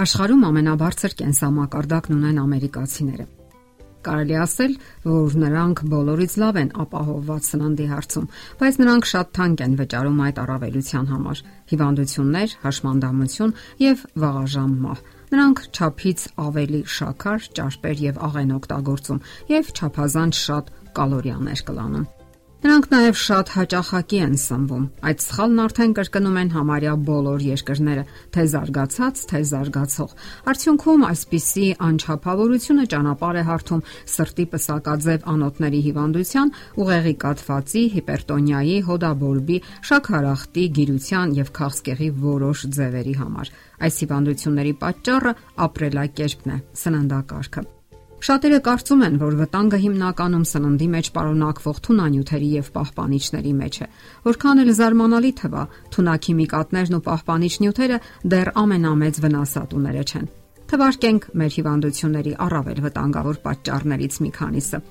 Աշխարհում ամենաբարձր կենսամակարդակն ունեն ամերիկացիները։ Կարելի ասել, որ նրանք բոլորից լավ են ապահովված սննդի հարցում, բայց նրանք շատ թանկ են վճարում այդ առավելության համար՝ հիվանդություններ, հաշմանդամություն եւ վաղաժամ մահ։ Նրանք ճափից ավելի շաքար, ճարպեր եւ աղեն օգտագործում եւ ճափազանց շատ կալորիաներ կլանում։ Նրանք նաև շատ հաճախակի են սնվում։ Այդ սխալն արդեն կրկնում են համարյա բոլոր երկրները, թե զարգացած, թե զարգացող։ Արդյունքում այսպիսի անչափավորությունը ճանապարհ է հարթում սրտի պսակաձև անոթների հիվանդության, ուղեղի կաթվածի, հիպերտոնիայի, հոդաբորբի, շաքարախտի, գիրության եւ քաղցկեղի որոշ ձևերի համար։ Այս հիվանդությունների պատճառը ապրելակերպն է, սննդակարգը։ Շատերը կարծում են, որ վտանգը հիմնականում սննդի մեջ պարունակվող թունանյութերի եւ պահպանիչների մեջ է։ Որքան էլ զարմանալի թվա, թունաքիմիկատներն ու պահպանիչ նյութերը դեռ ամենամեծ վնասատուները չեն։ Թվարկենք մեր հիվանդությունների առավել վտանգավոր պատճառներից մի քանիսը։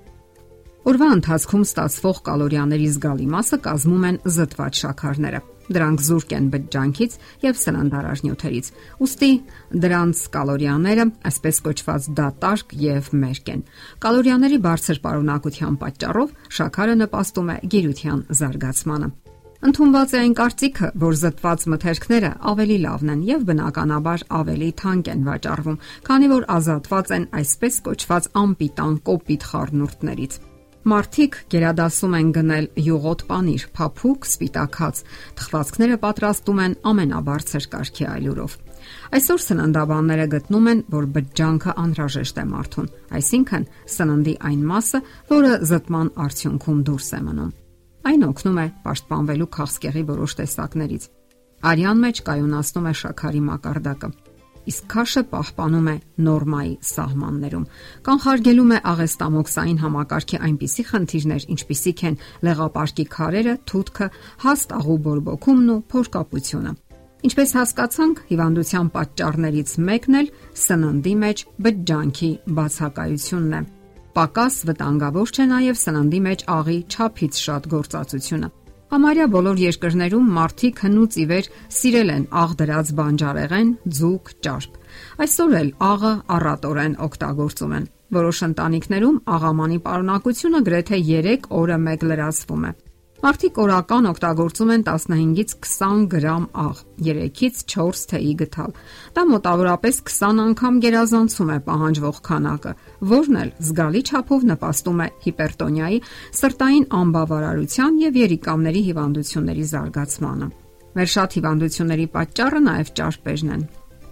Օրվա ընթացքում ստացվող կալորիաների զգալի մասը կազմում են զտված շաքարները։ Դրանք զուրկ են բջջանքից եւ սննդարար նյութերից։ Ոստի դրանց կալորիաները, այսպես կոչված դատարկ եւ մերկ են։ Կալորիաների բարձր պարունակության պատճառով շաքարը նպաստում է գիրության զարգացմանը։ Ընթոնված է այն կարծիքը, որ զտված մթերքները ավելի լավն են եւ բնականաբար ավելի թանկ են վաճառվում, քանի որ ազատված են այսպես կոչված անպիտան կոպիտ խառնուրդներից։ Մարդիկ գերադասում են գնել յուղոտ պանիր, փափուկ, սպիտակած։ Թխվածքները պատրաստում են ամենաբարձր կարգի այլուրով։ Այսօր սննդաբանները գտնում են, որ բջջանքը անհրաժեշտ է մարդուն, այսինքն սննդի այն մասը, որը զտման արդյունքում դուրս է մնում։ Այն օգնում է պաշտպանվելու քաղցկեղի որոշ տեսակներից։ Արյան մեջ կայունացնում է շաքարի մակարդակը իսկ քաշը պահպանում է նորմայի սահմաններում։ Կանխարգելում է աղեստամոքսային համակարգի այնպիսի խնդիրներ, ինչպիսիք են լեղապարկի քարերը, թութքը, հաստ աղու բորբոքումն ու փորկապությունը։ Ինչպես հասկացանք, հիվանդության պատճառներից մեկն էլ սննդի մեջ բջջանքի բացակայությունն է։ Պակաս վտանգավոր չէ նաև սննդի մեջ աղի ճափից շատ գործածությունը։ Համարյա բոլոր երկրներում մարդիկ հնուց ի վեր սիրել են աղ դրած բանջարեղեն, ձուկ, ճարպ։ Այսօր էլ աղը առատորեն օգտագործում են։ Որոշ ընտանիքներում աղամանի պարունակությունը գրեթե 3 օրը մեկ լրացվում է։ Մարդիկ օրական օգտագործում են 15-ից 20 գրամ աղ, 3-ից 4 թեյի գթալ։ Դա մոտավորապես 20 անգամ գերազանցում է պահանջվող քանակը, որն էլ զգալի չափով նպաստում է հիպերտոնիայի, սրտային անբավարարության եւ երիկամների հիվանդությունների զարգացմանը։ Մեր շատ հիվանդությունների պատճառը նաև ճարպերն են։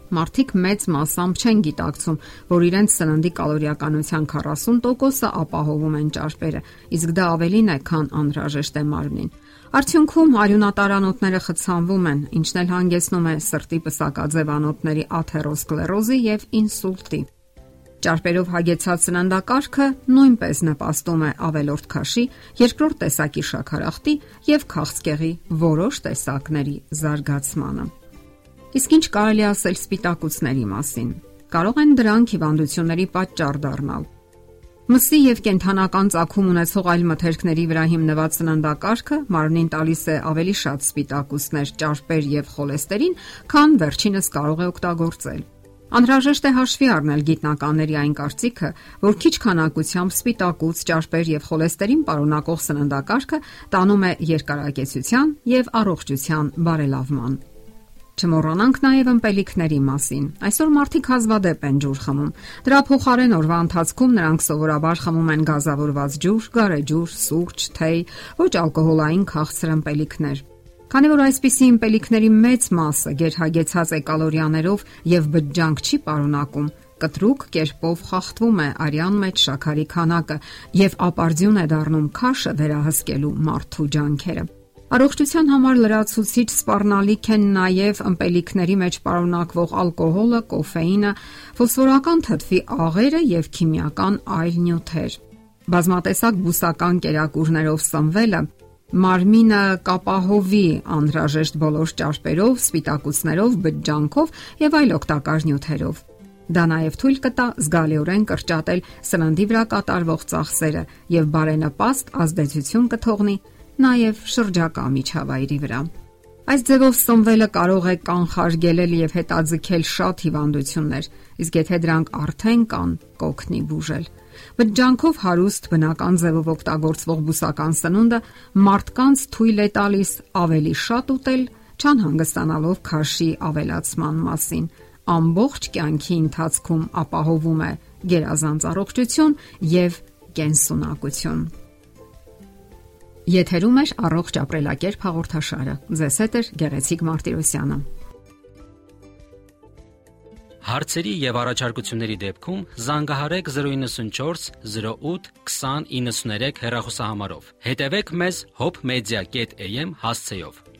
Մարդիկ մեծ մասամբ չեն գիտակցում, որ իրենց սննդի կալորիականության 40%-ը ապահովում են ճարպերը, իսկ դա ավելին է, քան անհրաժեշտ է մարմնին։ Արդյունքում արյունատարանոթները խցանվում են, ինչն էլ հանգեցնում է սրտի պսակաձև անոթների աթերոսկլերոզի եւ ինսուլտի։ Ճարպերով հագեցած սննդակարգը նույնպես նպաստում է ավելորդ քաշի, երկրորդ տեսակի շաքարախտի եւ քաղցկեղի որոշ տեսակների զարգացմանը։ Իսկ ինչ կարելի ասել սպիտակուցների մասին։ Կարող են դրանք հիվանդությունների պատճառ դառնալ։ Մսի եւ կենթանական ծագում ունեցող այլ մթերքների վրա հիմնված սննդակարգը մարմնին տալիս է ավելի շատ սպիտակուցներ, ճարպեր եւ խոլեստերին, քան վերջինս կարող է օգտագործել։ Անհրաժեշտ է հաշվի առնել գիտնականների այն կարծիքը, որ քիչ քանակությամբ սպիտակուց, ճարպեր եւ խոլեստերին պարունակող սննդակարգը տանում է երկարակեցության եւ առողջության բարելավման։ Չմոռանանք նաև ըմպելիքների մասին։ Այսօր մարդիկ հազվադեպ են ջուր խմում։ Դրա փոխարեն օրվա ընթացքում նրանք սովորաբար խմում են գազավորված ջուր, գարեջուր, սուրճ, թեյ, ոչ ալկոհոլային քաղցր ըմպելիքներ։ Քանի որ այսպիսի ըմպելիքների մեծ մասը գերհագեցած է կալորիաներով եւ բջջանք չի պարունակում, կտրուկ կերպով խախտվում է արյան մեջ շաքարի քանակը եւ ապարդյուն է դառնում քաշը վերահսկելու մարդու ջանքերը։ Առողջության համար լրացուցիչ սպառնալիք են նաև ըմպելիքների մեջ պարունակվող ալկոհոլը, կոֆեինը, ֆոսֆորական թթվի աղերը եւ քիմիական այլ նյութեր։ Բազմատեսակ բուսական կերակուրներով սնվելը մարմինը կապահովի անհրաժեշտ բոլոր ճարպերով, սպիտակուցներով, բջջանքով եւ այլ օգտակար նյութերով։ Դա նաև թույլ կտա զգալիորեն կրճատել սննդի վրա կատարվող ծախսերը եւ բարենպաստ ազդեցություն կթողնի նաև շրջակա միջավայրի վրա։ Այս ձևով սնվելը կարող է կանխարգելել եւ հետաձգել շատ հիվանդություններ, իսկ եթե դրանք արդեն կան, կօգնի բուժել։ Բջջանքով հարուստ բնական ձևով օգտագործվող բուսական սնունդը մարդկանց թույլ է տալիս ավելի շատ ուտել, չանհանգստանալով քաշի ավելացման մասին։ Ամբողջ կյանքի ընթացքում ապահովում է գերազանց առողջություն եւ կենսունակություն։ Եթերում է առողջ ապրելակերպ հաղորդաշարը։ Ձեզ հետ է Գեղեցիկ Մարտիրոսյանը։ Հարցերի եւ առաջարկությունների դեպքում զանգահարեք 094 08 2093 հեռախոսահամարով։ Հետևեք մեզ hopmedia.am հասցեով։